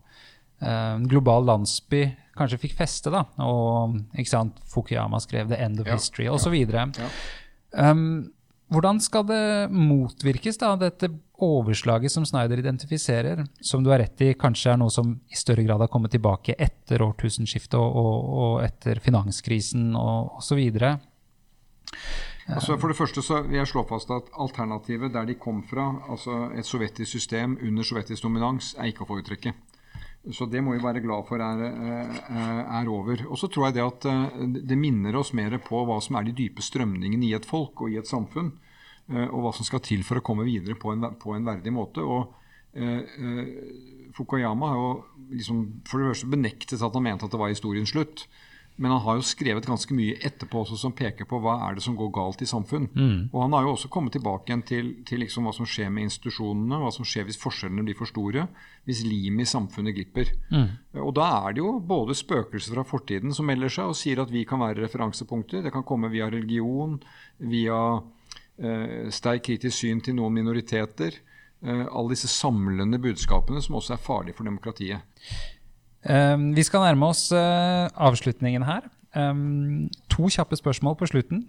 global landsby kanskje fikk feste. da, og ikke sant, Fukuyama skrev 'The End of ja, History' osv. Ja, ja. um, hvordan skal det motvirkes, da, dette overslaget som Snyder identifiserer, som du har rett i kanskje er noe som i større grad har kommet tilbake etter årtusenskiftet og, og, og etter finanskrisen og osv.? Altså for det første så vil jeg slå fast at Alternativet der de kom fra, altså et sovjetisk system under sovjetisk dominans, er ikke å foretrekke. Så det må vi være glad for er, eh, er over. Og så tror jeg det at eh, det minner oss mer på hva som er de dype strømningene i et folk og i et samfunn. Eh, og hva som skal til for å komme videre på en, på en verdig måte. Og eh, Fukuyama har jo liksom for det første benektet at han mente at det var historiens slutt. Men han har jo skrevet ganske mye etterpå også som peker på hva er det som går galt i samfunn. Mm. Og han har jo også kommet tilbake igjen til, til liksom hva som skjer med institusjonene, hva som skjer hvis forskjellene blir for store, hvis limet i samfunnet glipper. Mm. Og da er det jo både spøkelser fra fortiden som melder seg og sier at vi kan være referansepunkter. Det kan komme via religion, via eh, sterk kritisk syn til noen minoriteter. Eh, alle disse samlende budskapene som også er farlige for demokratiet. Um, vi skal nærme oss uh, avslutningen her. Um, to kjappe spørsmål på slutten.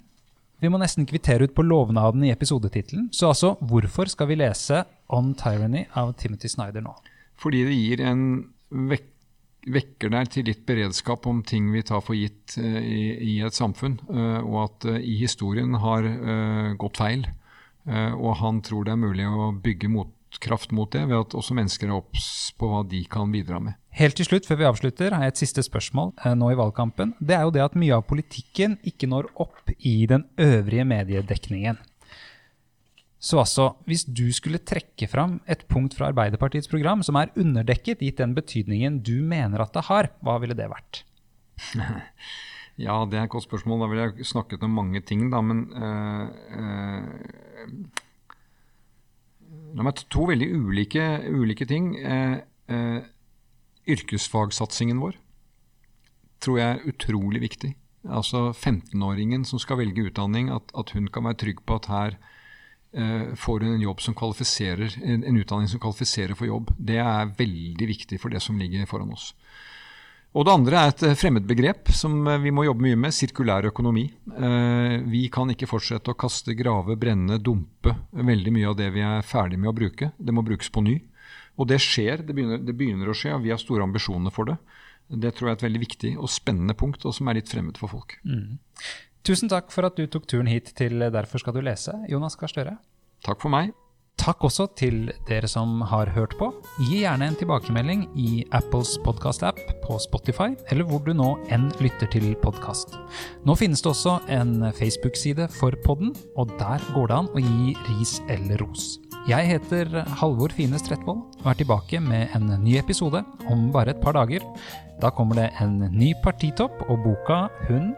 Vi må nesten kvittere ut på lovnaden i episodetittelen. Så altså, hvorfor skal vi lese On Tyranny av Timothy Snyder nå? Fordi det gir en vek vekker deg til litt beredskap om ting vi tar for gitt uh, i, i, et samfunn, uh, og at uh, i historien har gått feil. og han tror det er mulig å bygge motkraft mot det ved at også mennesker er obs på hva de kan bidra med. Helt til slutt, før vi avslutter, har jeg et siste spørsmål eh, nå i valgkampen. Det er jo det at mye av politikken ikke når opp i den øvrige mediedekningen. Så altså, hvis du skulle trekke fram et punkt fra Arbeiderpartiets program som er underdekket, gitt den betydningen du mener at det har, hva ville det vært? Ja, det er et godt spørsmål. Da ville jeg snakket om mange ting, da. Men øh, øh, La meg ta to veldig ulike, ulike ting. Eh, eh, yrkesfagsatsingen vår tror jeg er utrolig viktig. Altså 15-åringen som skal velge utdanning, at, at, hun kan være trygg på at her eh, får hun en jobb som kvalifiserer, en, utdanning som kvalifiserer for jobb. Det er veldig viktig for det som ligger foran oss. Og Det andre er et eh, fremmedbegrep som eh, vi må jobbe mye med, sirkulær økonomi. Eh, vi kan ikke fortsette å kaste, grave, brenne, dumpe veldig mye av det vi er ferdig med å bruke. Det må brukes på ny. Og det skjer, det begynner, det begynner, å skje, og vi har store ambisjoner for det. Det tror jeg er et veldig viktig og spennende punkt, og som er litt fremmed for folk. Mm. Tusen takk for at du tok turen hit til Derfor skal du lese, Jonas Gahr Støre. Takk for meg. Takk også til dere som har hørt på. Gi gjerne en tilbakemelding i Apples podkast-app, på Spotify eller hvor du nå enn lytter til podkast. Nå finnes det også en Facebook-side for podden, og der går det an å gi ris eller ros. Jeg heter Halvor Fine Strettvold og er tilbake med en ny episode om bare et par dager. Da kommer det en ny partitopp, og boka hun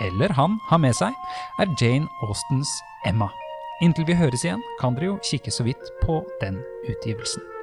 eller han har med seg, er Jane Austens Emma. Inntil vi høres igjen, kan dere jo kikke så vidt på den utgivelsen.